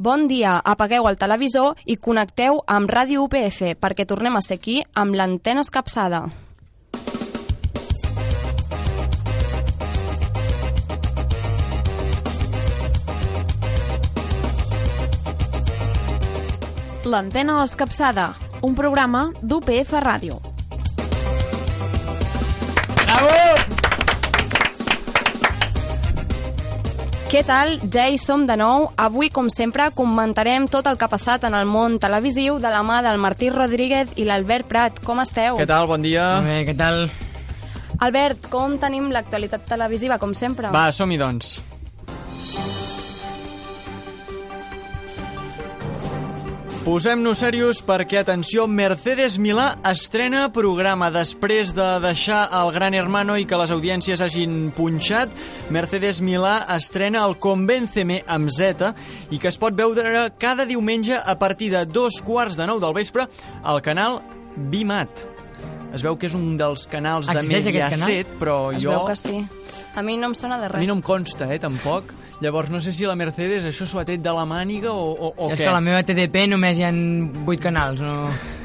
Bon dia, apagueu el televisor i connecteu amb Ràdio UPF perquè tornem a ser aquí amb l'antena escapçada. L'antena escapçada, un programa d'UPF Ràdio. Què tal? Ja hi som de nou. Avui, com sempre, comentarem tot el que ha passat en el món televisiu de la mà del Martí Rodríguez i l'Albert Prat. Com esteu? Què tal? Bon dia. Molt bé, què tal? Albert, com tenim l'actualitat televisiva, com sempre? Va, som-hi, doncs. Posem-nos serios perquè, atenció, Mercedes Milà estrena programa després de deixar el Gran Hermano i que les audiències hagin punxat. Mercedes Milà estrena el Convénceme amb Z i que es pot veure cada diumenge a partir de dos quarts de nou del vespre al canal Bimat. Es veu que és un dels canals de Existeix canal? Mediaset, però es jo... veu que sí. A mi no em sona de A res. mi no em consta, eh, tampoc. Llavors, no sé si la Mercedes això s'ho ha tret de la màniga o, o, o és què. que a la meva TDP només hi ha 8 canals, no...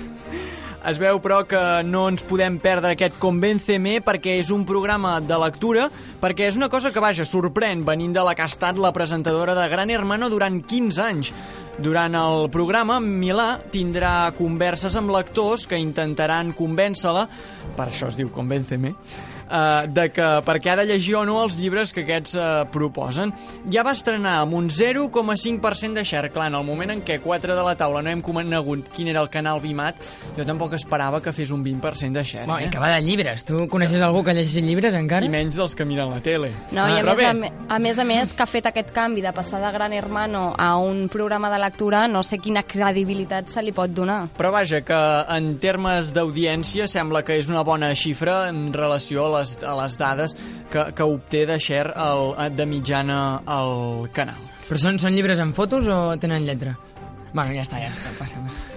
Es veu, però, que no ens podem perdre aquest Convénceme perquè és un programa de lectura, perquè és una cosa que, vaja, sorprèn, venint de la que ha estat la presentadora de Gran Hermano durant 15 anys. Durant el programa, Milà tindrà converses amb lectors que intentaran convèncer-la, per això es diu Convénceme, eh, de que perquè ha de llegir o no els llibres que aquests eh, proposen. Ja va estrenar amb un 0,5% de share. Clar, en el moment en què 4 de la taula no hem conegut quin era el canal Bimat, jo tampoc esperava que fes un 20% de share. Bueno, I eh? que va de llibres. Tu coneixes algú que llegeixi llibres, encara? I menys dels que miren la tele. No, i a Però més, bé, a, a més a més, que ha fet aquest canvi de passar de Gran Hermano a un programa de lectura, no sé quina credibilitat se li pot donar. Però vaja, que en termes d'audiència sembla que és una bona xifra en relació a les, a les dades que, que obté de share el, de mitjana al canal. Però són, són llibres amb fotos o tenen lletra? Bueno, ja està, ja està, passa, passa.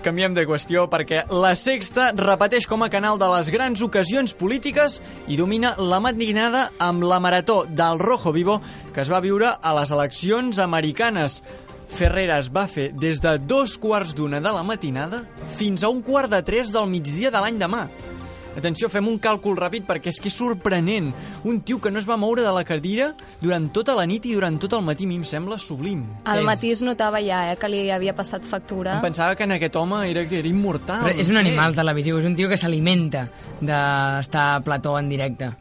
Canviem de qüestió perquè La Sexta repeteix com a canal de les grans ocasions polítiques i domina la matinada amb la marató del Rojo Vivo que es va viure a les eleccions americanes. Ferreras va fer des de dos quarts d'una de la matinada fins a un quart de tres del migdia de l'any demà. Atenció, fem un càlcul ràpid perquè és que és sorprenent. Un tio que no es va moure de la cadira durant tota la nit i durant tot el matí, a mi em sembla sublim. Al matí es notava ja eh, que li havia passat factura. Em pensava que en aquest home era, que era immortal. Però és no un sé. animal televisiu, és un tio que s'alimenta d'estar a plató en directe.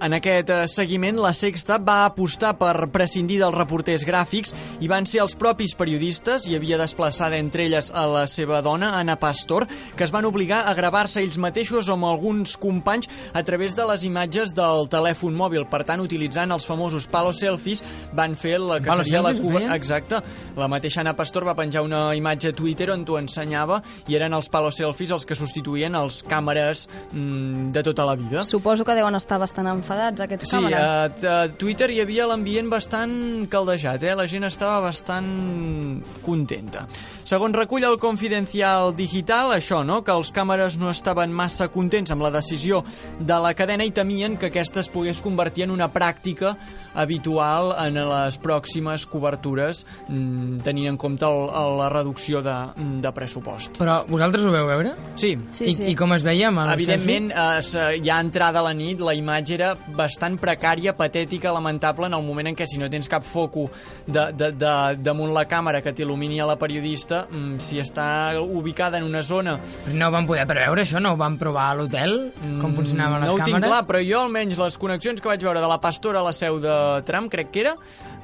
En aquest eh, seguiment, la Sexta va apostar per prescindir dels reporters gràfics i van ser els propis periodistes, i havia desplaçada entre elles a la seva dona, Anna Pastor, que es van obligar a gravar-se ells mateixos o amb alguns companys a través de les imatges del telèfon mòbil. Per tant, utilitzant els famosos palo selfies, van fer la que Palo seria la cuba... Exacte. La mateixa Anna Pastor va penjar una imatge a Twitter on t'ho ensenyava i eren els palo selfies els que substituïen els càmeres mm, de tota la vida. Suposo que deuen estar bastant enfadats, aquests Sí, càmeres. a, a Twitter hi havia l'ambient bastant caldejat, eh? la gent estava bastant contenta. Segons recull el Confidencial Digital, això, no?, que els càmeres no estaven massa contents amb la decisió de la cadena i temien que aquesta es pogués convertir en una pràctica habitual en les pròximes cobertures, mm, tenint en compte el, el, la reducció de, de pressupost. Però vosaltres ho veu veure? Sí, Sí, I, sí. I com es veia amb el Evidentment, eh, se- ja entrada la nit, la imatge era bastant precària, patètica, lamentable, en el moment en què si no tens cap foco de, de, de, damunt la càmera que t'il·lumini a la periodista, mm, si està ubicada en una zona... No ho van poder preveure, això? No ho van provar a l'hotel? Com funcionaven les Mm, no ho càmeres? tinc clar, però jo almenys les connexions que vaig veure de la Pastora a la seu de Trump, crec que era,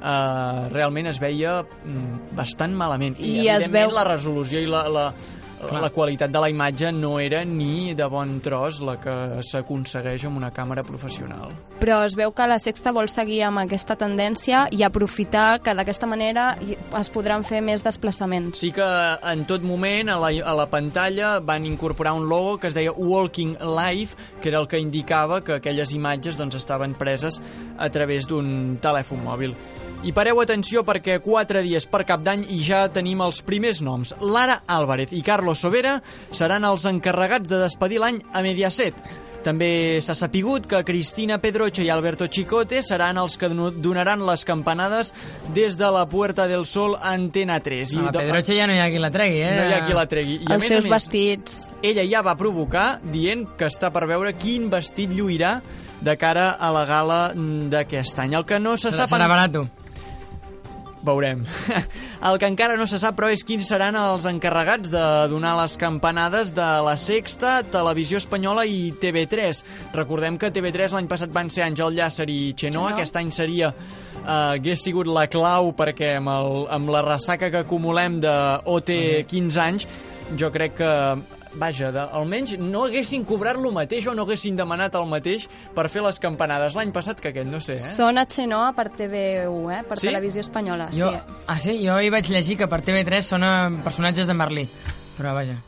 eh, realment es veia mm, bastant malament. I, I es veu- la resolució i la, la, Clar. la qualitat de la imatge no era ni de bon tros la que s'aconsegueix amb una càmera professional. Però es veu que la Sexta vol seguir amb aquesta tendència i aprofitar que d'aquesta manera es podran fer més desplaçaments. Sí que en tot moment a la, a la pantalla van incorporar un logo que es deia Walking Live, que era el que indicava que aquelles imatges doncs, estaven preses a través d'un telèfon mòbil. I pareu atenció perquè quatre dies per cap d'any i ja tenim els primers noms. Lara Álvarez i Carlos Sobera seran els encarregats de despedir l'any a Mediaset. També s'ha sapigut que Cristina Pedroche i Alberto Chicote seran els que donaran les campanades des de la Puerta del Sol a Antena 3. A la Pedroche ja no hi ha qui la tregui, eh? No hi ha qui la tregui. I a Els més a seus més, vestits. ella ja va provocar dient que està per veure quin vestit lluirà de cara a la gala mm, d'aquest any. El que no se Serà, sap... serà barato. Veurem. El que encara no se sap, però, és quins seran els encarregats de donar les campanades de la Sexta, Televisió Espanyola i TV3. Recordem que TV3 l'any passat van ser Àngel Llàcer i Xenó. Xenó. Aquest any seria eh, hagués sigut la clau perquè amb, el, amb la ressaca que acumulem de OT 15 anys jo crec que vaja, de, almenys no haguessin cobrat lo mateix o no haguessin demanat el mateix per fer les campanades l'any passat que aquest, no sé, eh? Són a Xenoa per TV1, eh? per Sí? Televisió Espanyola. Jo, Sí. ah, sí? Jo hi vaig llegir que per TV3 són eh, personatges de Merlí. Però vaja.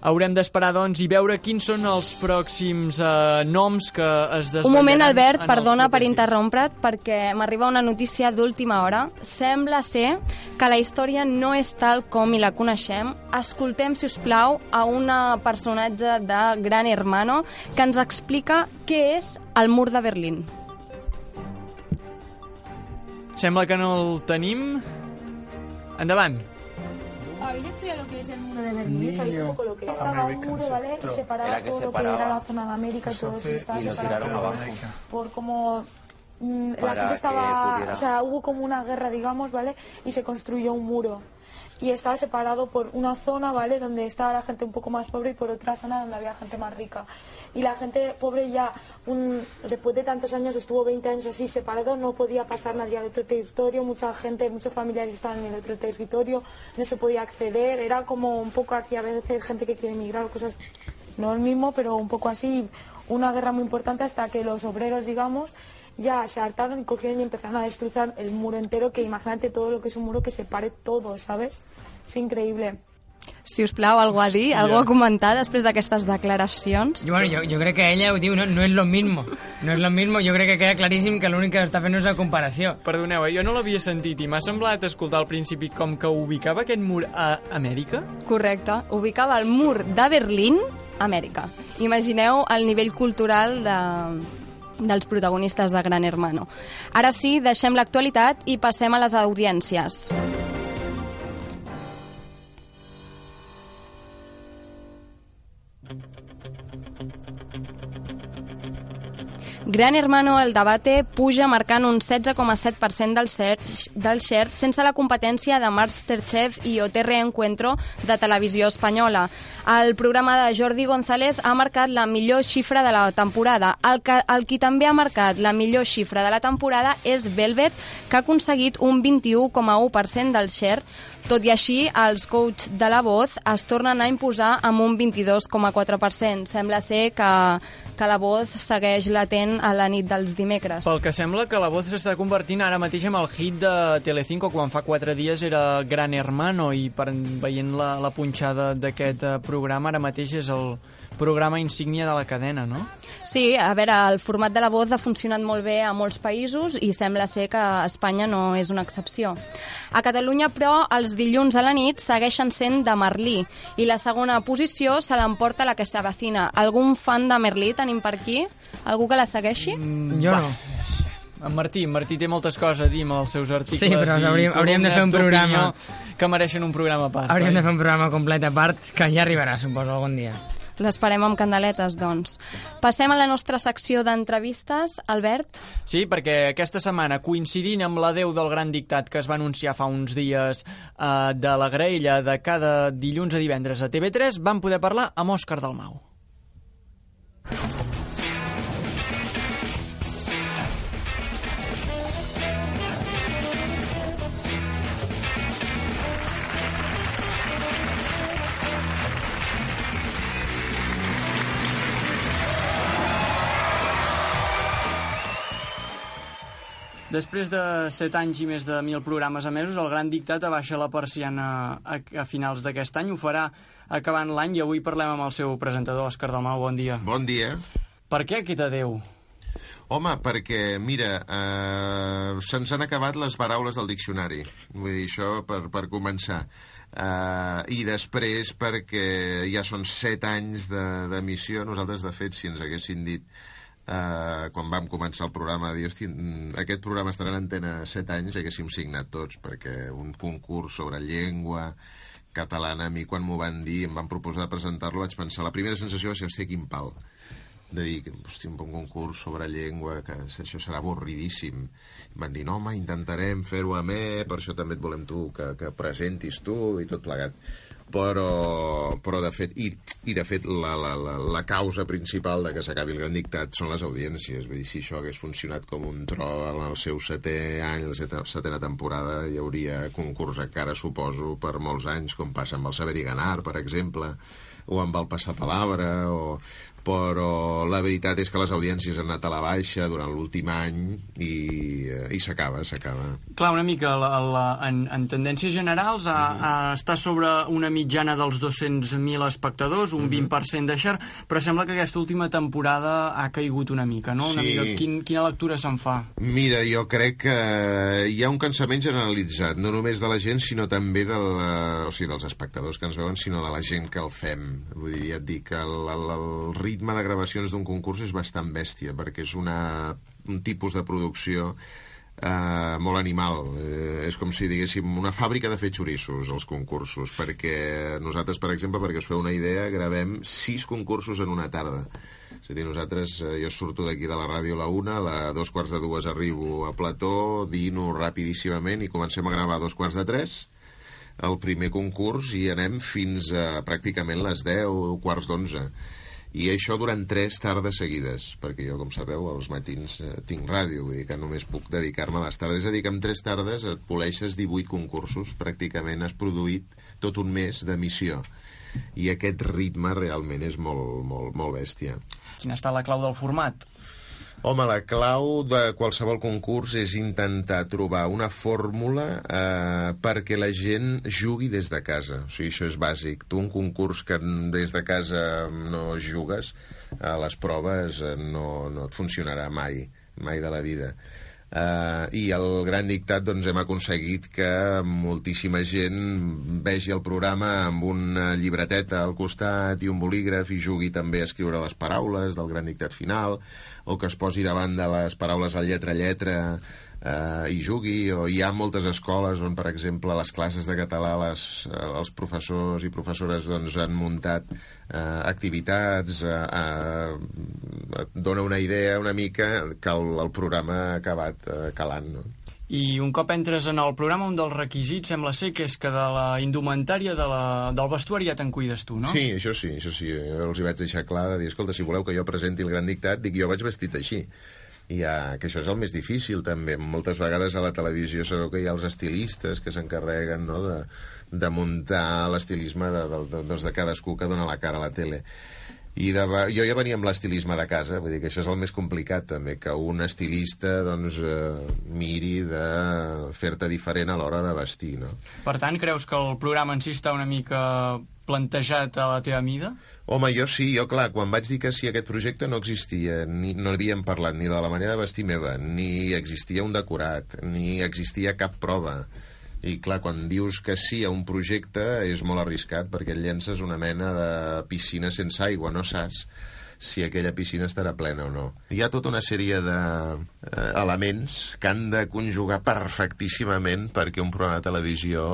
Haurem d'esperar, doncs, i veure quins són els pròxims eh, noms que es desvetllaran Un moment, Albert, perdona per interrompre't, perquè m'arriba una notícia d'última hora. Sembla ser que la història no és tal com hi la coneixem. Escoltem, si us plau, a una personatge de Gran Hermano que ens explica què és el mur de Berlín. Sembla que no el tenim. Endavant. ¿Habéis estudiado lo que es el muro de Berlín? ¿Sabéis un poco lo que es? Estaba un muro, ¿vale? Y separaba todo lo que era la zona de América y todo eso. Estaba y lo separado tiraron por- abajo. Por como... mm, La gente estaba... pudiera- O sea, hubo como una guerra, digamos, ¿vale? Y se construyó un muro. Y estaba separado por una zona, ¿vale? Donde estaba la gente un poco más pobre y por otra zona donde había gente más rica. Y la gente pobre ya, un, después de tantos años, estuvo 20 años así separado, no podía pasar nadie al otro territorio, mucha gente, muchos familiares estaban en el otro territorio, no se podía acceder, era como un poco aquí a veces gente que quiere emigrar cosas, no el mismo, pero un poco así, una guerra muy importante hasta que los obreros, digamos, ya se hartaron y cogieron y empezaron a destrozar el muro entero, que imagínate todo lo que es un muro que separe todo, ¿sabes? Es increíble. Si us plau, algú a dir, algú a comentar després d'aquestes declaracions? Jo, bueno, jo, jo crec que ella ho diu, no, no és lo mismo. No és lo mismo, jo crec que queda claríssim que l'únic que està fent és la comparació. Perdoneu, eh? jo no l'havia sentit i m'ha semblat escoltar al principi com que ubicava aquest mur a Amèrica. Correcte. Ubicava el mur de Berlín, Amèrica. Imagineu el nivell cultural de, dels protagonistes de Gran Hermano. Ara sí, deixem l'actualitat i passem a les audiències. Gran Hermano El Debate puja marcant un 16,7% del del share sense la competència de Masterchef i OTR Encuentro de Televisió Espanyola. El programa de Jordi González ha marcat la millor xifra de la temporada. El, que, el qui també ha marcat la millor xifra de la temporada és Velvet, que ha aconseguit un 21,1% del share. Tot i així, els coach de la voz es tornen a imposar amb un 22,4%. Sembla ser que, voz segueix latent a la nit dels dimecres. Pel que sembla voz s'està convertint ara mateix en el hit de Telecinco quan fa quatre dies era Gran Hermano i per, veient la, la punxada d'aquest eh, programa ara mateix és el programa insígnia de la cadena, no? Sí, a veure, el format de la voz ha funcionat molt bé a molts països i sembla ser que Espanya no és una excepció. A Catalunya, però, els dilluns a la nit segueixen sent de Merlí i la segona posició se l'emporta la que s'avecina. Algun fan de Merlí tenim per aquí? Algú que la segueixi? Mm, Jo no. En Martí, en Martí té moltes coses a dir amb els seus articles Sí, però i hauríem- hauríem de fer un programa. que mereixen un programa a part. Hauríem oi? de fer un programa complet a part, que ja arribarà, suposo, algun dia. L'esperem amb candeletes, doncs. Passem a la nostra secció d'entrevistes. Albert? Sí, perquè aquesta setmana, coincidint amb l'adeu del gran dictat que es va anunciar fa uns dies eh, de la graella de cada dilluns a divendres a TV3, vam poder parlar amb Òscar Dalmau. Després de 7 anys i més de 1.000 programes emesos, el Gran Dictat abaixa la persiana a, a finals d'aquest any. Ho farà acabant l'any i avui parlem amb el seu presentador, Òscar Dalmau. Bon dia. Bon dia. Per què aquest adeu? Home, perquè, mira, eh, se'ns han acabat les paraules del diccionari. Vull dir, això per, per començar. Uh, I després perquè ja són set anys de- d'emissió. Nosaltres, de fet, si ens haguessin dit uh, quan vam començar el programa, dir, hosti, mm, aquest programa estarà en antena set anys, haguéssim signat tots, perquè un concurs sobre llengua catalana, a mi quan m'ho van dir, em van proposar presentar-lo, vaig pensar, la primera sensació va ser, hòstia, quin pal de dir, hosti, un bon concurs sobre llengua, que això serà avorridíssim. Em van dir, no, home, intentarem fer-ho a me, per això també et volem tu, que, que presentis tu i tot plegat. Però, però de fet, i, i de fet la, la, la, la causa principal de que s'acabi el gran dictat són les audiències. Vull dir, si això hagués funcionat com un tro en el seu setè any, la setena, temporada, hi hauria concurs encara, suposo, per molts anys, com passa amb el Saber i Ganar, per exemple, o amb el Passapalabra, o, però la veritat és que les audiències han anat a la baixa durant l'últim any i, i s'acaba, s'acaba. Clar, una mica la, la, en, en tendències generals a, a estar sobre una mitjana dels 200.000 espectadors, un 20% de share, però sembla que aquesta última temporada ha caigut una mica, no? Una Sí. mica, quin, quina lectura se'n fa? Mira, jo crec que hi ha un cansament generalitzat, no només de la gent, sinó també de la, o sigui, dels espectadors que ens veuen, sinó de la gent que el fem. Vull dir, ja et dic que el, el, el ritme de gravacions d'un concurs és bastant bèstia, perquè és una, un tipus de producció eh, molt animal. Eh, és com si diguéssim una fàbrica de fer xorissos, els concursos, perquè nosaltres, per exemple, perquè us feu una idea, gravem sis concursos en una tarda. És a dir, nosaltres, eh, jo surto d'aquí de la ràdio a la una, a la dos quarts de dues arribo a Plató, dino rapidíssimament i comencem a gravar a dos quarts de tres, el primer concurs i anem fins a pràcticament les 10, quarts d'onze. I això durant tres tardes seguides, perquè jo, com sabeu, als matins eh, tinc ràdio, vull dir que només puc dedicar-me a les tardes. És a dir, que en tres tardes et poleixes 18 concursos, pràcticament has produït tot un mes d'emissió. I aquest ritme realment és molt, molt, molt bèstia. Quina està la clau del format? Home, la clau de qualsevol concurs és intentar trobar una fórmula eh, perquè la gent jugui des de casa. O sigui, això és bàsic. Tu un concurs que des de casa no jugues, a les proves eh, no, no et funcionarà mai, mai de la vida. Uh, I el gran dictat doncs, hem aconseguit que moltíssima gent vegi el programa amb una llibreteta al costat i un bolígraf i jugui també a escriure les paraules del gran dictat final o que es posi davant de les paraules a lletra a lletra eh, i jugui, o hi ha moltes escoles on, per exemple, les classes de català les, eh, els professors i professores doncs, han muntat eh, activitats, eh, eh, et dona una idea una mica que el, el programa ha acabat eh, calant, no? I un cop entres en el programa, un dels requisits sembla ser que és que de la indumentària de la, del vestuari ja te'n cuides tu, no? Sí, això sí, això sí. Jo els hi vaig deixar clar de dir, escolta, si voleu que jo presenti el gran dictat, dic, jo vaig vestit així. I ja, que això és el més difícil, també. Moltes vegades a la televisió sabeu que hi ha els estilistes que s'encarreguen no, de, de muntar l'estilisme de, de, de, doncs de cadascú que dona la cara a la tele. I de, jo ja venia amb l'estilisme de casa, vull dir que això és el més complicat també, que un estilista doncs, eh, miri de fer-te diferent a l'hora de vestir, no? Per tant, creus que el programa en si està una mica plantejat a la teva mida? Home, jo sí, jo clar, quan vaig dir que sí aquest projecte no existia, ni, no havíem parlat ni de la manera de vestir meva, ni existia un decorat, ni existia cap prova. I clar, quan dius que sí a un projecte és molt arriscat perquè et llences una mena de piscina sense aigua, no saps si aquella piscina estarà plena o no. Hi ha tota una sèrie d'elements de, eh, que han de conjugar perfectíssimament perquè un programa de televisió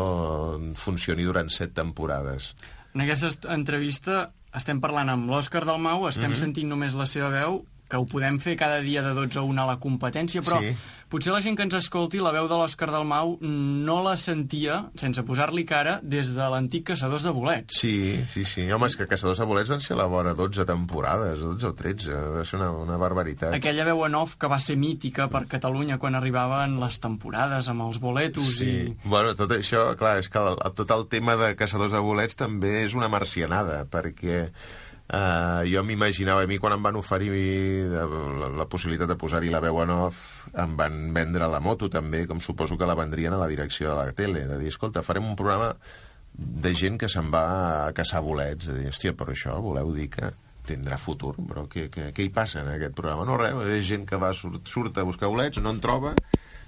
funcioni durant set temporades. En aquesta est- entrevista estem parlant amb l'Òscar Dalmau, estem Mhm. sentint només la seva veu, que ho podem fer cada dia de 12 a 1 a la competència, però Sí. potser la gent que ens escolti la veu de l'Òscar Dalmau no la sentia, sense posar-li cara, des de l'antic Caçadors de Bolets. Sí, sí, sí. Home, és que Caçadors de Bolets van ser a la vora 12 temporades, 12 o 13, va ser una, una barbaritat. Aquella veu en off que va ser mítica per Catalunya quan arribaven les temporades amb els boletos i... Bueno, tot això, clar, és que el, tot el tema de Caçadors de Bolets també és una marcianada, perquè Uh, jo m'imaginava, a mi quan em van oferir la, la, la possibilitat de posar-hi la veu en off, em van vendre la moto també, com suposo que la vendrien a la direcció de la tele, de dir, escolta, farem un programa de gent que se'n va a caçar bolets, de dir, hòstia, però això voleu dir que tindrà futur, però què, què, què hi passa en aquest programa? No res, és gent que va, surt, surt a buscar bolets, no en troba,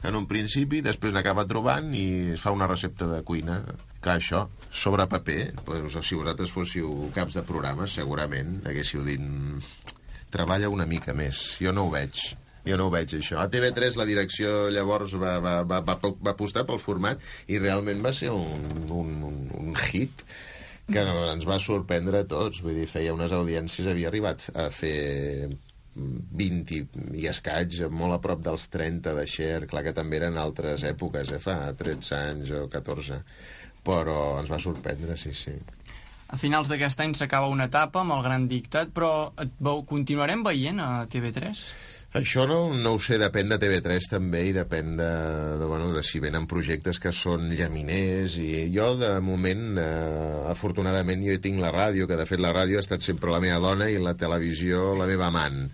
en un principi, després n'acaba trobant i es fa una recepta de cuina. Que això, sobre paper, doncs, si vosaltres fóssiu caps de programa, segurament haguéssiu dit "Mm, treballa una mica més. Jo no ho veig. Jo no ho veig, això. A TV3 la direcció llavors va, va, va, va, va apostar pel format i realment va ser un, un, un, un hit que ens va sorprendre a tots. Vull dir, feia unes audiències, havia arribat a fer 20 i, i escaig, molt a prop dels 30 de share, clar que també eren altres èpoques, eh, fa 13 anys o 14, però ens va sorprendre, sí, sí. A finals d'aquest any s'acaba una etapa amb el Gran Dictat, però et veu, continuarem veient a TV3? Això no, no ho sé, depèn de TV3 també i depèn de, de, bueno, de si venen projectes que són llaminers i jo de moment, eh, afortunadament jo tinc la ràdio, que de fet la ràdio ha estat sempre la meva dona i la televisió la meva amant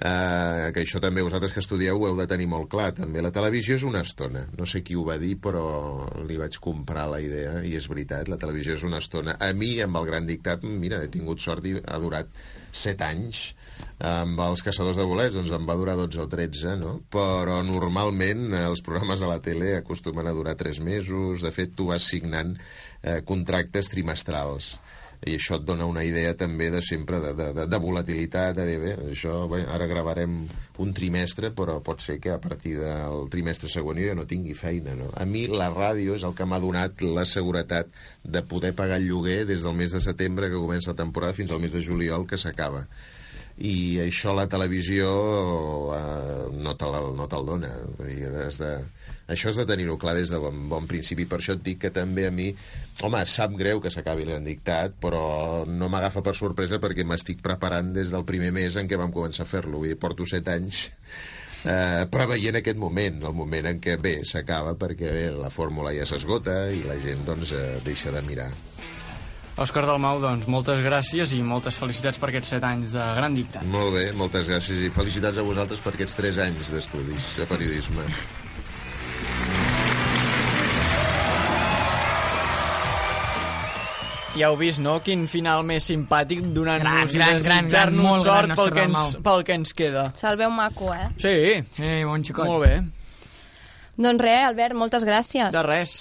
eh, que això també vosaltres que estudieu ho heu de tenir molt clar. També la televisió és una estona. No sé qui ho va dir però li vaig comprar la idea i és veritat, la televisió és una estona. A mi amb el Gran Dictat mira, he tingut sort i ha durat 7 anys amb els caçadors de bolets. Doncs em va durar 12 o 13 no? però normalment eh, els programes de la tele acostumen a durar 3 mesos. De fet tu vas signant eh, contractes trimestrals i això et dona una idea també de sempre de, de, de, de volatilitat, de dir, bé, això, bé, ara gravarem un trimestre, però pot ser que a partir del trimestre següent jo ja no tingui feina, no? A mi la ràdio és el que m'ha donat la seguretat de poder pagar el lloguer des del mes de setembre, que comença la temporada, fins al mes de juliol, que s'acaba i això la televisió eh, no te'l no te dona Vull dir, has de, això has de tenir-ho clar des de bon, bon principi per això et dic que també a mi home, sap greu que s'acabi l'han dictat però no m'agafa per sorpresa perquè m'estic preparant des del primer mes en què vam començar a fer-lo vull dir, porto set anys eh, preveient aquest moment, el moment en què bé, s'acaba perquè bé, la fórmula ja s'esgota i la gent doncs eh, deixa de mirar Òscar Dalmau, doncs, moltes gràcies i moltes felicitats per aquests 7 anys de Gran Dictat. Molt bé, moltes gràcies i felicitats a vosaltres per aquests 3 anys d'estudis de periodisme. Ja heu vist, no?, quin final més simpàtic donant-nos i Gran, gran, gran, gran, desitjar-nos molt gran, sort pel que, ens, pel que ens queda. Se'l veu maco, eh? Sí, Sí, bon xicot. molt bé. Doncs res, Albert, moltes gràcies. De res.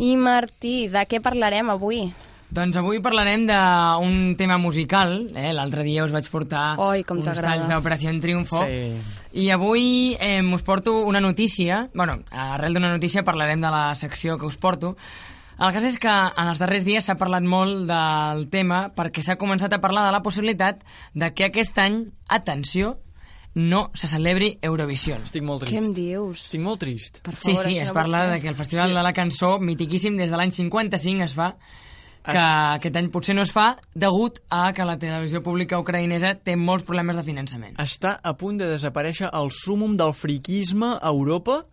I Martí, de què parlarem avui? Doncs avui parlarem d'un tema musical. Eh? L'altre dia us vaig portar Oi, com uns talls d'Operació Triunfo. Sí. I avui eh, us porto una notícia. bueno, arrel d'una notícia parlarem de la secció que us porto. El cas és que en els darrers dies s'ha parlat molt del tema perquè s'ha començat a parlar de la possibilitat de que aquest any, atenció, no se celebri Eurovision. Estic molt Què em trist. dius? Estic molt trist. Per Sí, favor, sí, això es parla de que el Festival Sí. de la Cançó, mitiquíssim des de l'any 55, es fa, que Es- aquest any potser no es fa degut a que la televisió pública ucraïnesa té molts problemes de finançament. Està a punt de desaparèixer el súmum del friquisme a Europa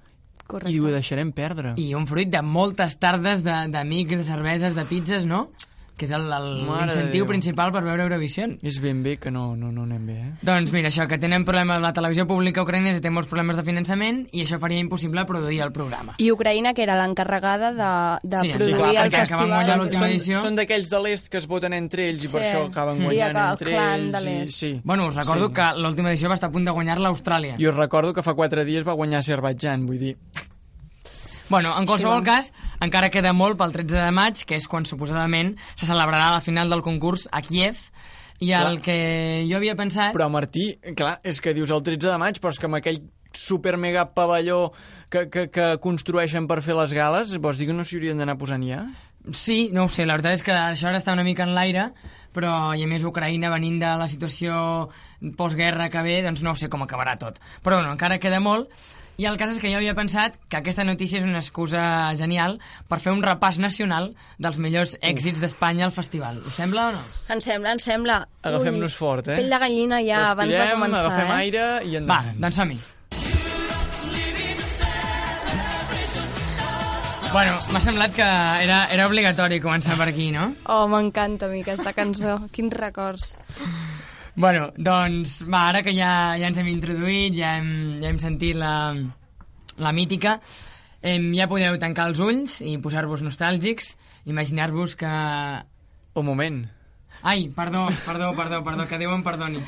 Correcte. i ho deixarem perdre. I un fruit de moltes tardes de- d'amics, de, cerveses, de pizzas, no? Que és l'incentiu principal per veure Eurovision. És ben bé que no, no, no anem bé, eh? Doncs mira, això, que tenen problemes, la televisió pública ucraïnesa té molts problemes de finançament i això faria impossible produir el programa. I Ucraïna, que era l'encarregada de, de Sí, sí, produir clar, el que van festival. guanyar l'última Són, edició. són d'aquells de l'est que es voten entre ells i per Sí. això acaben guanyant I el entre clan de ells. I, sí. Bueno, us recordo Sí. que l'última edició va estar a punt de guanyar-la Austràlia. I us recordo que fa quatre dies va guanyar Azerbaijan, vull dir... Bueno, en qualsevol Sí, cas, encara queda molt pel 13 de maig, que és quan suposadament se celebrarà la final del concurs a Kiev, i el Clar. que jo havia pensat... Però, Martí, clar, és que dius el 13 de maig, però és que amb aquell super mega pavelló que, que, que construeixen per fer les gales, vols dir que no s'hi haurien d'anar posant ja? Sí, no ho sé, la veritat és que això ara està una mica en l'aire, però i a més Ucraïna venint de la situació postguerra que ve, doncs no sé com acabarà tot. Però bueno, encara queda molt, i el cas és que jo havia pensat que aquesta notícia és una excusa genial per fer un repàs nacional dels millors èxits d'Espanya al festival. Us sembla o no? Em sembla, em sembla. Agafem-nos fort, eh? Pell de gallina ja abans de Respirem, començar, agafem eh? aire i Va, endavant. doncs som-hi. Bueno, m'ha semblat que era, era obligatori començar per aquí, no? Oh, m'encanta a mi aquesta cançó. Quins records. Bueno, doncs, va, ara que ja, ja ens hem introduït, ja hem, ja hem sentit la, la mítica, em, ja podeu tancar els ulls i posar-vos nostàlgics, imaginar-vos que Un moment. Ai, perdó, perdó, perdó, perdó, que Déu em perdoni.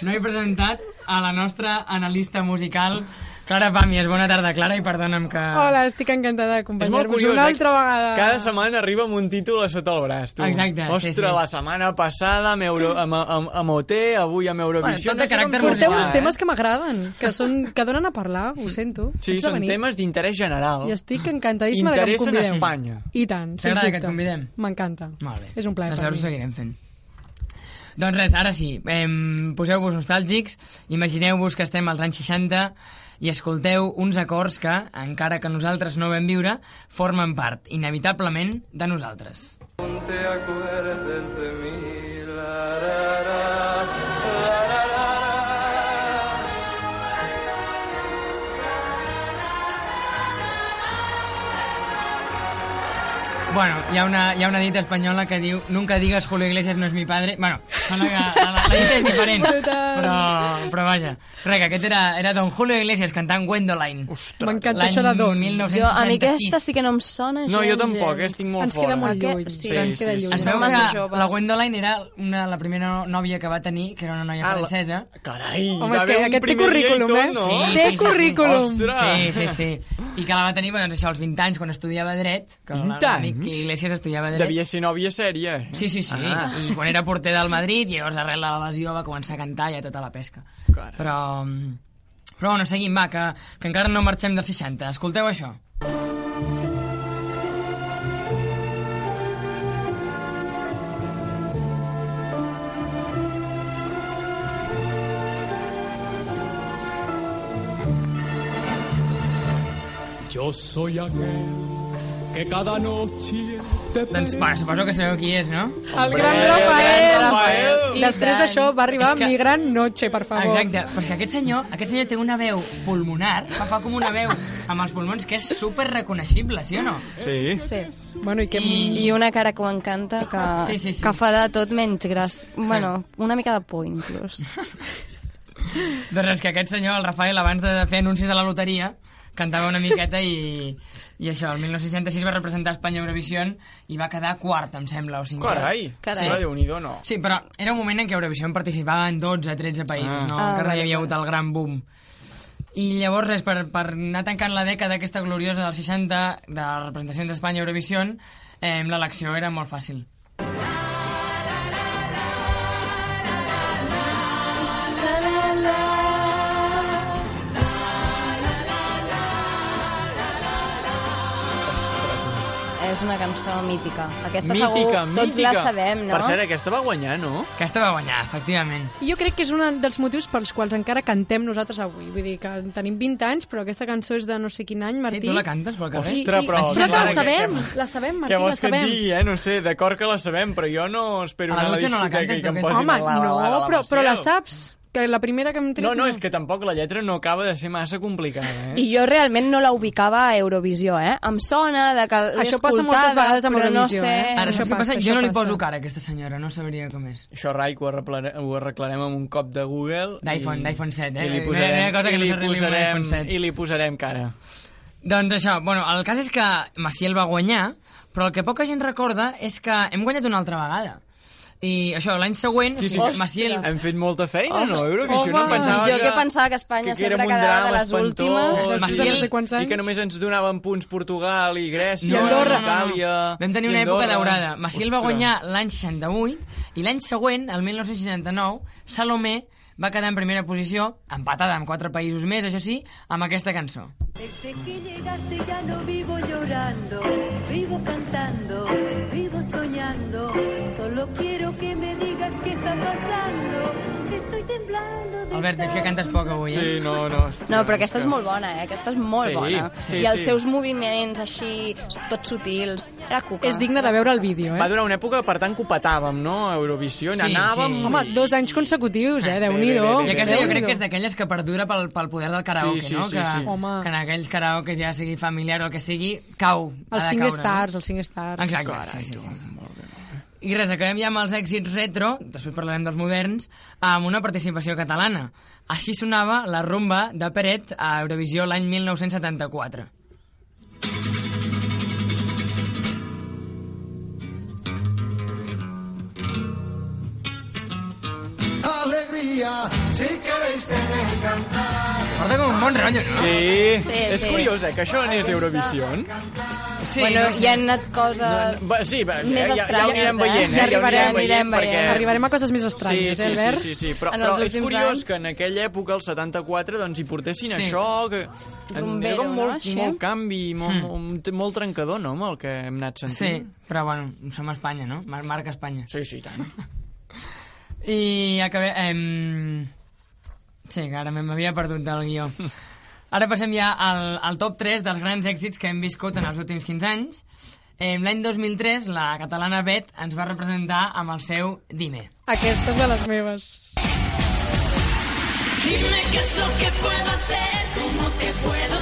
No he presentat a la nostra analista musical, Clara Pàmies. Bona tarda, Clara, i perdona'm que... Hola, estic encantada de És molt acompanyar-vos curiós, una eh? altra vegada. Cada setmana arriba amb un títol a sota el braç, tu. Exacte, sí, Ostres, sí. la setmana passada amb, Euro, amb, amb, amb OT, avui amb Eurovisió... Bueno, tot de no sé com caràcter Porteu musical, uns eh? temes que m'agraden, que, són, que donen a parlar, ho sento. Sí, de són venir. temes d'interès general. I estic encantadíssima de que em Interessen convideu. Espanya. I tant, sens T'agrada que et dubte. convidem? M'encanta. Molt bé. És un plaer doncs per ho mi. seguirem fent. Doncs res, ara sí, eh, poseu-vos nostàlgics, imagineu-vos que estem als anys 60 i escolteu uns acords que, encara que nosaltres no vam viure, formen part, inevitablement, de nosaltres. te acuerdes de mí. Bueno, hi ha, una, hi ha una dita espanyola que diu Nunca digas Julio Iglesias no es mi padre. Bueno, sembla que la, la, la dita és diferent, però, però vaja. Res, que aquest era, era Don Julio Iglesias cantant Gwendoline. M'encanta això de Don. 1966. Jo, a mi aquesta sí que no em sona No, jo tampoc, gens. estic molt Ens fora. queda molt lluny. sí, ens queda sí, sí. lluny. Es veu que la Gwendoline era una, la primera nòvia que va tenir, que era una noia Ah, la- francesa. Carai, Home, va és que haver un aquest té currículum, tot, eh? no? Sí, Té sí, sí, sí. currículum. Ostres. Sí, sí, sí. I que la va tenir, doncs, això, als 20 anys, quan estudiava dret. Que 20 l'amic anys? Iglesias estudiava dret. Devia ser nòvia sèria. eh? Sí, sí, sí. Ah. I quan era porter del Madrid, llavors arrel de la lesió va començar a cantar ja tota la pesca. Carai. Però... Però bueno, seguim, va, que, que encara no marxem dels 60. Escolteu això. Yo soy aquel que cada noche te Doncs, va, suposo que sabeu qui és, no? El gran el Rafael. I Després d'això va arribar És que- Mi Gran Noche, per favor. Exacte, però és que aquest senyor, aquest senyor té una veu pulmonar, fa, fa com una veu amb els pulmons que és super reconeixible, sí o no? Sí. Sí. Bueno, i què... I- I una cara que ho encanta, que, Sí, sí, sí. que fa de tot menys gras. Bueno, una mica de por, inclús. Doncs res, que aquest senyor, el Rafael, abans de fer anuncis de la loteria, cantava una miqueta i, i això, el 1966 va representar Espanya a Eurovision i va quedar quart, em sembla, o cinquè. Carai. Carai. Sí. Déu-n'hi-do, no. Sí, però era un moment en què Eurovision participava en 12-13 països, Ah. no? Ah, Encara no vale, hi havia hagut el gran boom. I llavors, res, per, per anar tancant la dècada aquesta gloriosa dels 60 de les representacions d'Espanya a Eurovision, eh, l'elecció era molt fàcil. És una cançó mítica. Aquesta Mítica, segur mítica. tots la sabem, no? Per cert, aquesta va guanyar, no? Aquesta va guanyar, efectivament. I jo crec que és un dels motius pels quals encara cantem nosaltres avui. Vull dir que tenim 20 anys, però aquesta cançó és de no sé quin any, Martí. Sí, tu la cantes pel carrer? I, Ostres, i, però- però que la sabem, que- la sabem, Martí, Què la vols que et sabem. digui, eh? No sé, d'acord que la sabem, però jo no espero A la anar a la dutxa no la discoteca cantes, i que em posin Home, la, la, la, no, la, la però, però la Maciel. saps. Que la primera que hem tret... No, no, és que tampoc la lletra no acaba de ser massa complicada, eh? I jo realment no la ubicava a Eurovisió, eh? Em sona de que l'he Això passa moltes vegades amb però no Eurovisió, sé... eh? Ara, Això què passa, passa? això Jo no li passa. poso cara a aquesta senyora, no sabria com és. Això, Rai, que ho, arreglarem, ho arreglarem amb un cop de Google. d'iPhone, i- d'iPhone 7, eh? I li No ha posarem, cosa que i no li posarem, iPhone 7. I li posarem cara. Doncs això, bueno, el cas és que Maciel va guanyar, però el que poca gent recorda és que hem guanyat una altra vegada. I això, l'any següent, Sí, sí, o sigui, Maciel... Hem fet molta feina, no? Ostres, Eurovisió, no? Pensava jo que, que pensava que Espanya que, sempre quedava de les últimes. Maciel- i- no sé i que només ens donaven punts Portugal i Grècia, I Andorra. Itàlia... Vam tenir una època daurada. Maciel va Ostres. guanyar l'any 68 i l'any següent, el 1969, Salomé va quedar en primera posició, empatada amb quatre països més, això sí, amb aquesta cançó. Desde que llegaste ya no vivo llorando, vivo cantando, vivo soñando. Solo quiero que Albert, veig que cantes poc avui, eh? Sí, no, no. No, però aquesta és molt bona, eh? Aquesta és molt Sí, bona. sí, I els sí. seus moviments així, tots sutils, era cuca. És digne de veure el vídeo, Va eh? durar una època, per tant, que ho petàvem, no? A Eurovisió, Sí, anàvem... sí. Home, dos anys consecutius, eh? Déu-n'hi-do. I aquesta jo crec que és d'aquelles que perdura pel, pel poder del karaoke, Sí, sí, no? sí, que, sí. Home. que en aquells karaoke ja sigui familiar o el que sigui, cau. Els de 5 caure, stars, els 5 stars. No? Exacte, Carai, sí, sí, sí. molt. I res, acabem ja amb els èxits retro, després parlarem dels moderns, amb una participació catalana. Així sonava la rumba de Peret a Eurovisió l'any 1974. Alegría, si queréis tener cantar. Porta com un bon rotllo, no? Sí, sí és curiós, eh, que això anés a Eurovisió. Sí, bueno, no sé. hi han anat coses... Va, sí, va, Més ja, ja, ja ho estranyes, anirem eh? veient, Ja eh? Ja ho arribarem, anirem anirem veient, veient. perquè... Arribarem a coses més estranyes, sí, eh, sí, Albert? Sí, sí, sí, però, En però és curiós anys. que en aquella època, el 74, doncs hi portessin Sí. això, que Rumbero, era com no, molt, molt canvi, molt, Mm. molt, molt trencador, no?, amb el que hem anat Sí, sentint. però bueno, som a Espanya, no? Mar marca Espanya. Sí, sí, tant. I acabé... Eh... Sí, que ara m'havia perdut del guió. Ara passem ja al, al top 3 dels grans èxits que hem viscut en els últims 15 anys. Eh, L'any 2003, la catalana Bet ens va representar amb el seu Dime. Aquesta és de les meves. Dime qué es lo que puedo hacer, cómo te puedo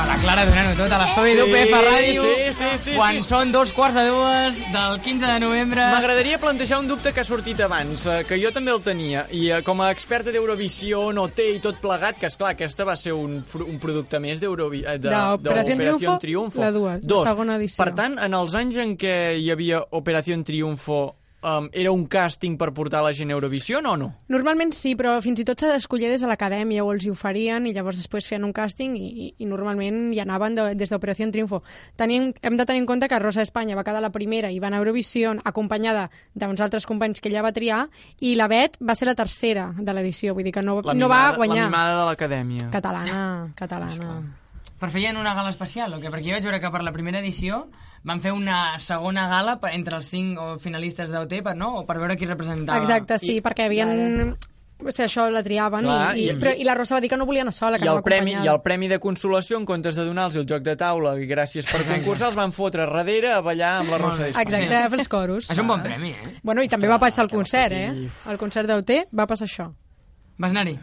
A la Clara donant-ho tot a l'estudi Sí, d'UPF Ràdio. sí, sí, sí, quan sí. són dos quarts de dues del 15 de novembre. M'agradaria plantejar un dubte que ha sortit abans, eh, que jo també el tenia, i eh, com a experta d'Eurovisió, no té i tot plegat, que és clar, aquesta va ser un, un producte més d'Eurovi- eh, de- D'Operació d'Operació Triunfo, la dues, Dos. segona edició. Per tant, en els anys en què hi havia Operació Triunfo, um, era un càsting per portar la gent a Eurovisió o no? Normalment sí, però fins i tot s'ha d'escollir des de l'acadèmia o els hi oferien i llavors després feien un càsting i, i, i normalment hi anaven de, des d'Operació Triunfo. Tenim, hem de tenir en compte que Rosa Espanya va quedar la primera i va anar a Eurovisió acompanyada d'uns altres companys que ella va triar i la Bet va ser la tercera de l'edició, vull dir que no, La no mimada, va guanyar. La mimada de l'acadèmia. Catalana, catalana. Però feien una gala especial, o què? Perquè jo vaig veure que per la primera edició van fer una segona gala per, entre els cinc finalistes d'OT, per, no? O per veure qui representava. Exacte, sí, I... perquè havien... O sigui, això la triaven Clar, i, i, i- però, i la Rosa va dir que no volia anar sola, que I el, anava premi. I el premi de consolació, en comptes de donar-los el joc de taula i gràcies per concursar, els van fotre darrere a ballar amb la Rosa d'Espanya. Exacte, a fer els coros. És un bon premi, eh? Bueno, i també va passar al concert, eh? Al concert d'OT va passar això. Vas anar-hi?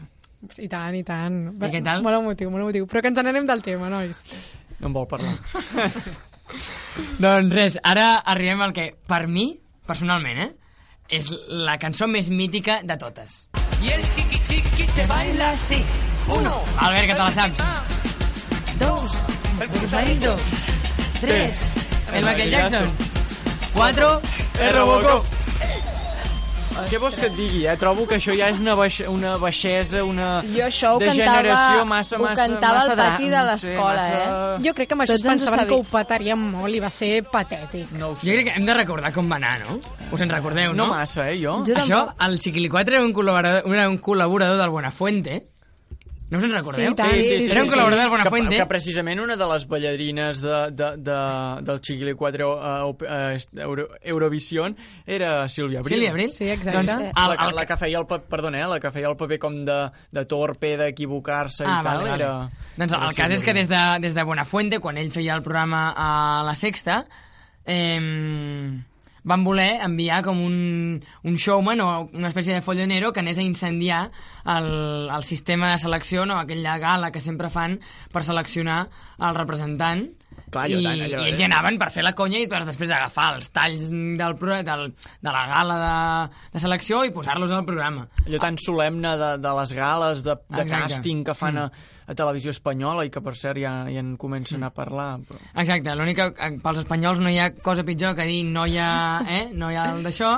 I tant, i tant. I què tal? Molt emotiu, molt emotiu. Però que ens n'anem del tema, nois. No en vol parlar. doncs res, ara arribem al que, per mi, personalment, eh? És la cançó més mítica de totes. Y el chiqui chiqui se baila así. Uno, Albert, que te la saps. dos, El cruzadito. Tres. El Michael Jackson. Cuatro. El Robocop. Què vols que et digui, eh? Trobo que això ja és una, baix, una baixesa, una Jo això ho degeneració cantava, massa, ho massa, cantava massa al pati de l'escola, massa... eh? Jo crec que amb això Tots ho pensaven que ho petaríem molt i va ser patètic. No ho Jo crec que hem de recordar com va anar, no? Us en recordeu, no? No massa, eh, jo? Jo Això, tampoc. el Chiquilicuatre era un col·laborador, era un col·laborador del Buenafuente. No us en recordeu? Sí, tant. Sí, sí, Era un sí, col·laborador del Que, Buenafuente. que precisament una de les ballarines de, de, de, del Chiquili 4 uh, uh, Euro, Eurovision era Sílvia Abril. Sílvia Abril? Sí, exacte. Doncs, Sí. La, el, que- el, la que feia el paper, perdona, eh, la que feia el paper com de, de torpe, d'equivocar-se Ah, i tal, vale, vale. era... Doncs era el cas és que des de, des de Buenafuente, quan ell feia el programa a la Sexta, eh, van voler enviar com un, un showman o una espècie de follonero que anés a incendiar el, el sistema de selecció, no? aquella gala que sempre fan per seleccionar el representant Clar, i, tant, allò, i ells eh? anaven per fer la conya i per després agafar els talls del, del, de la gala de, de selecció i posar-los al programa. Allò tan solemne de, de les gales, de, de Exacte. càsting que fan a, Mm. a televisió espanyola i que, per cert, ja, ja en comencen a parlar. Però... Exacte, l'únic que eh, pels espanyols no hi ha cosa pitjor que dir no hi ha, eh, no hi ha el d'això,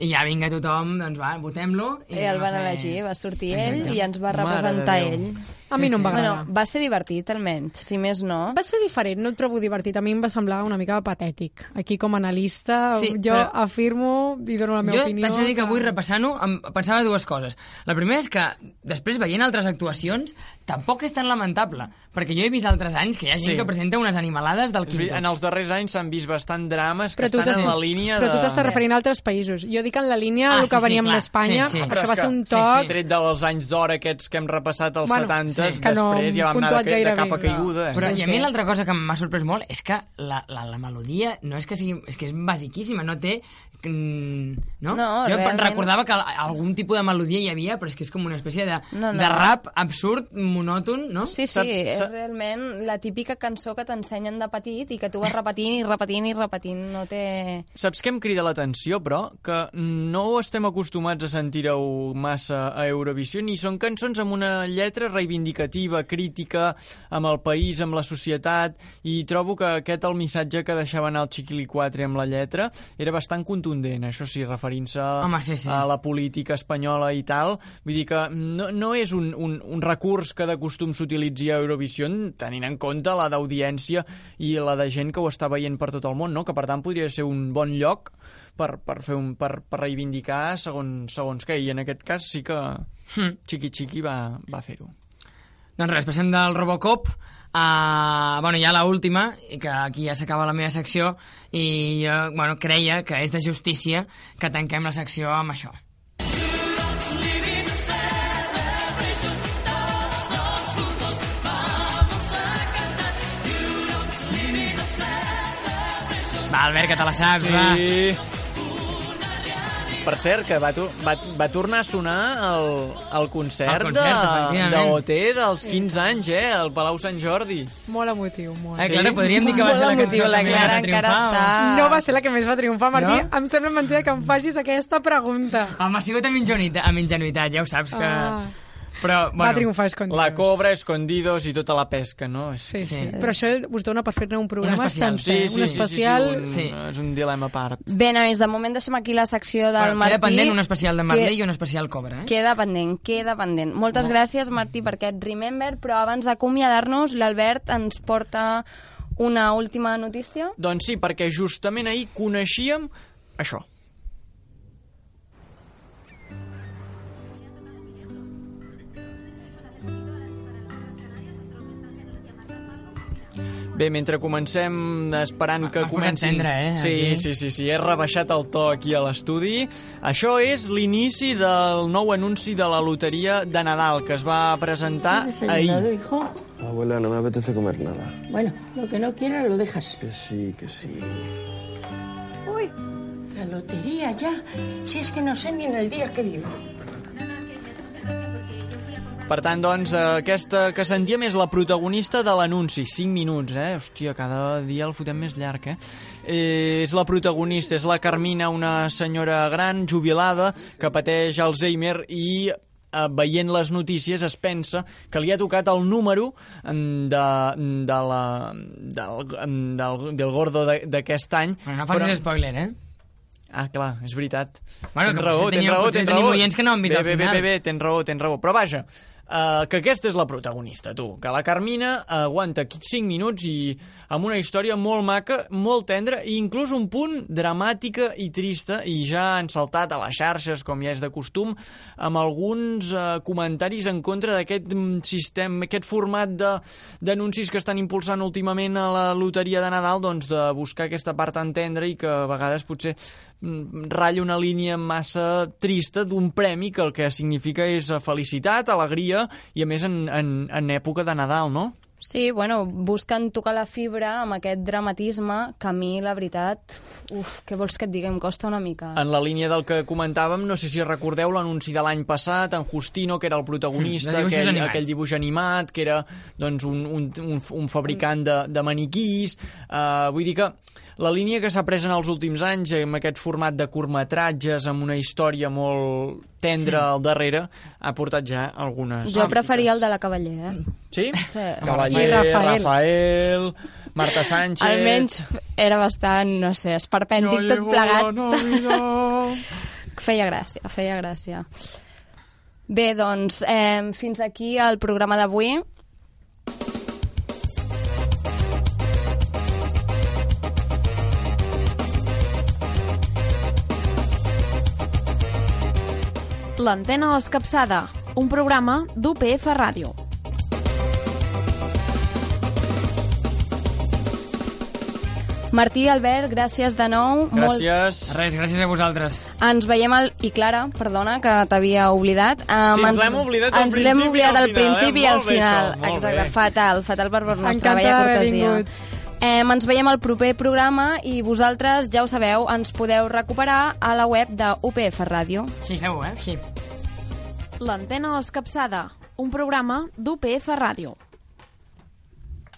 i ja vinga tothom, doncs va, votem-lo. I el van fer- elegir, va sortir Exacte. ell i ens va representar Déu. ell. A mi Sí, no em va sí. agradar. Bueno, va ser divertit, almenys, si més no. Va ser diferent, no et trobo divertit. A mi em va semblar una mica patètic. Aquí, com a analista, Sí, jo però- afirmo i dono la meva jo opinió. t'haig de dir que avui repassant-ho em pensava dues coses. La primera és que després veient altres actuacions tampoc és tan lamentable, perquè jo he vist altres anys que hi ha gent Sí. que presenta unes animalades del quinto. En els darrers anys s'han vist bastant drames que Però estan en la línia però tu de... t'estàs referint a altres països. Jo dic en la línia Ah, del sí, que sí, veníem clar. d'Espanya. Sí, sí. Això va que- ser un sí, toc... sí. Tret dels anys d'or aquests que hem repassat als Bueno, 70, sí. Que no després ja vam anar de, de capa no. caiguda. Però Sí, i a mi l'altra cosa que m'ha sorprès molt és que la, la, la melodia no és que sigui... És que és basiquíssima, no té... mm, No? No, jo realment- recordava que algun tipus de melodia hi havia, però és que és com una espècie de, No, no. de rap absurd, monòton, no? Sí, sí, Sap- és realment la típica cançó que t'ensenyen de petit i que tu vas repetint i repetint i repetint. No té... Saps què em crida l'atenció, però? Que no estem acostumats a sentir-ho massa a Eurovisió, ni són cançons amb una lletra reivindicativa, crítica, amb el país, amb la societat, i trobo que aquest, el missatge que deixava anar el Chiquili 4 amb la lletra, era bastant contundent contundent, això sí, referint-se sí, sí. a la política espanyola i tal. Vull dir que no, no és un, un, un recurs que de costum s'utilitzi a Eurovisió, tenint en compte la d'audiència i la de gent que ho està veient per tot el món, no? que per tant podria ser un bon lloc per, per, fer un, per, per reivindicar segons, segons què, i en aquest cas sí que Hmm. Chiqui Chiqui va, va fer-ho. Doncs res, passem del Robocop a, bueno, ja la última, i que aquí ja s'acaba la meva secció, i jo, bueno, creia que és de justícia que tanquem la secció amb això. Va, Albert, que te la saps, va. Sí. Per cert, que va, va, va tornar a sonar el, el concert, El concert, de, OT dels 15 anys, eh? Al Palau Sant Jordi. Molt emotiu, molt. Eh, Clara, podríem dir que va Molt ser la emotiu, cançó la que més Clara va encara triomfar, està- No va ser la que més va triomfar, Martí. No? Em sembla mentida que em facis aquesta pregunta. Home, ha sigut amb ingenuïtat, amb ingenuïtat ja ho saps que... Ah. Però, bueno, Va triomfar Escondidos. La cobra, escondidos i tota la pesca, no? És, Sí, sí, Sí. Però això us dona per fer-ne un programa especial. sencer. sí, sí, un sí, especial... sí, sí, un, és un dilema a part. Bé, nois, de moment deixem aquí la secció del bueno, Martí. queda pendent un especial de Marley Que- i un especial Cobra, eh? Queda pendent, queda pendent. Moltes gràcies, Martí, per aquest Remember, però abans d'acomiadar-nos, l'Albert ens porta una última notícia. Doncs sí, perquè justament ahir coneixíem això. Bé, mentre comencem esperant que posat comencin... tendre, eh, Sí, aquí. sí, sí, sí, he rebaixat el to aquí a l'estudi. Això és l'inici del nou anunci de la loteria de Nadal que es va presentar ahir. hijo? Abuela, no me apetece comer nada. Bueno, lo que no quieras lo dejas. Que sí, que sí. Uy, la lotería ya. Si es que no sé ni en el día que vivo. Per tant, doncs, aquesta que sentíem és la protagonista de l'anunci. 5 minuts, eh? Hòstia, cada dia el fotem més llarg, eh? eh? És la protagonista, és la Carmina, una senyora gran, jubilada, que pateix Alzheimer i eh, veient les notícies es pensa que li ha tocat el número mm, de, de la, del, mm, del, del gordo de- d'aquest any. Bueno, no facis spoiler, eh? Ah, clar, és veritat. Bueno, tens raó, tens raó, tens tenim raó. oients que no han vist bé, bé, final. Bé, bé, bé, tens raó, tens raó. Però vaja, uh, que aquesta és la protagonista, tu. Que la Carmina aguanta 5 minuts i amb una història molt maca, molt tendra i inclús un punt dramàtica i trista i ja han saltat a les xarxes, com ja és de costum, amb alguns uh, comentaris en contra d'aquest mm, sistema, aquest format d'anuncis que estan impulsant últimament a la loteria de Nadal, doncs de buscar aquesta part tan tendra i que a vegades potser ratlla una línia massa trista d'un premi que el que significa és eh, felicitat, alegria i a més en, en, en època de Nadal, no? Sí, bueno, busquen tocar la fibra amb aquest dramatisme que a mi, la veritat, uf, què vols que et digui, em costa una mica. En la línia del que comentàvem, no sé si recordeu l'anunci de l'any passat, en Justino, que era el protagonista, Mm, aquell, animats. aquell dibuix animat, que era doncs, un, un, un, un fabricant de, de maniquís. Uh, vull dir que la línia que s'ha pres en els últims anys, amb aquest format de curtmetratges, amb una història molt tendra al darrere, ha portat ja algunes... Jo preferia el de la Cavaller, eh? Sí? Sí. Cavaller, I Rafael. Rafael. Marta Sánchez... Almenys era bastant, no sé, esperpèntic tot plegat. feia gràcia, feia gràcia. Bé, doncs, eh, fins aquí el programa d'avui. L'antena escapçada, un programa d'UPF Ràdio. Martí, Albert, gràcies de nou. Gràcies. Res, gràcies a vosaltres. Ens veiem al... I Clara, perdona, que t'havia oblidat. Um, Sí, ens l'hem oblidat al ens principi l'hem i oblidat al principi eh? i al Molt bé, final. això, molt Exacte, bé. fatal, fatal per nostra Encantada bella d'haver cortesia. vingut. Eh, ens veiem al proper programa i vosaltres, ja ho sabeu, ens podeu recuperar a la web de UPF Ràdio. Sí, feu-ho, eh? Sí. L'antena escapçada, un programa d'UPF Ràdio.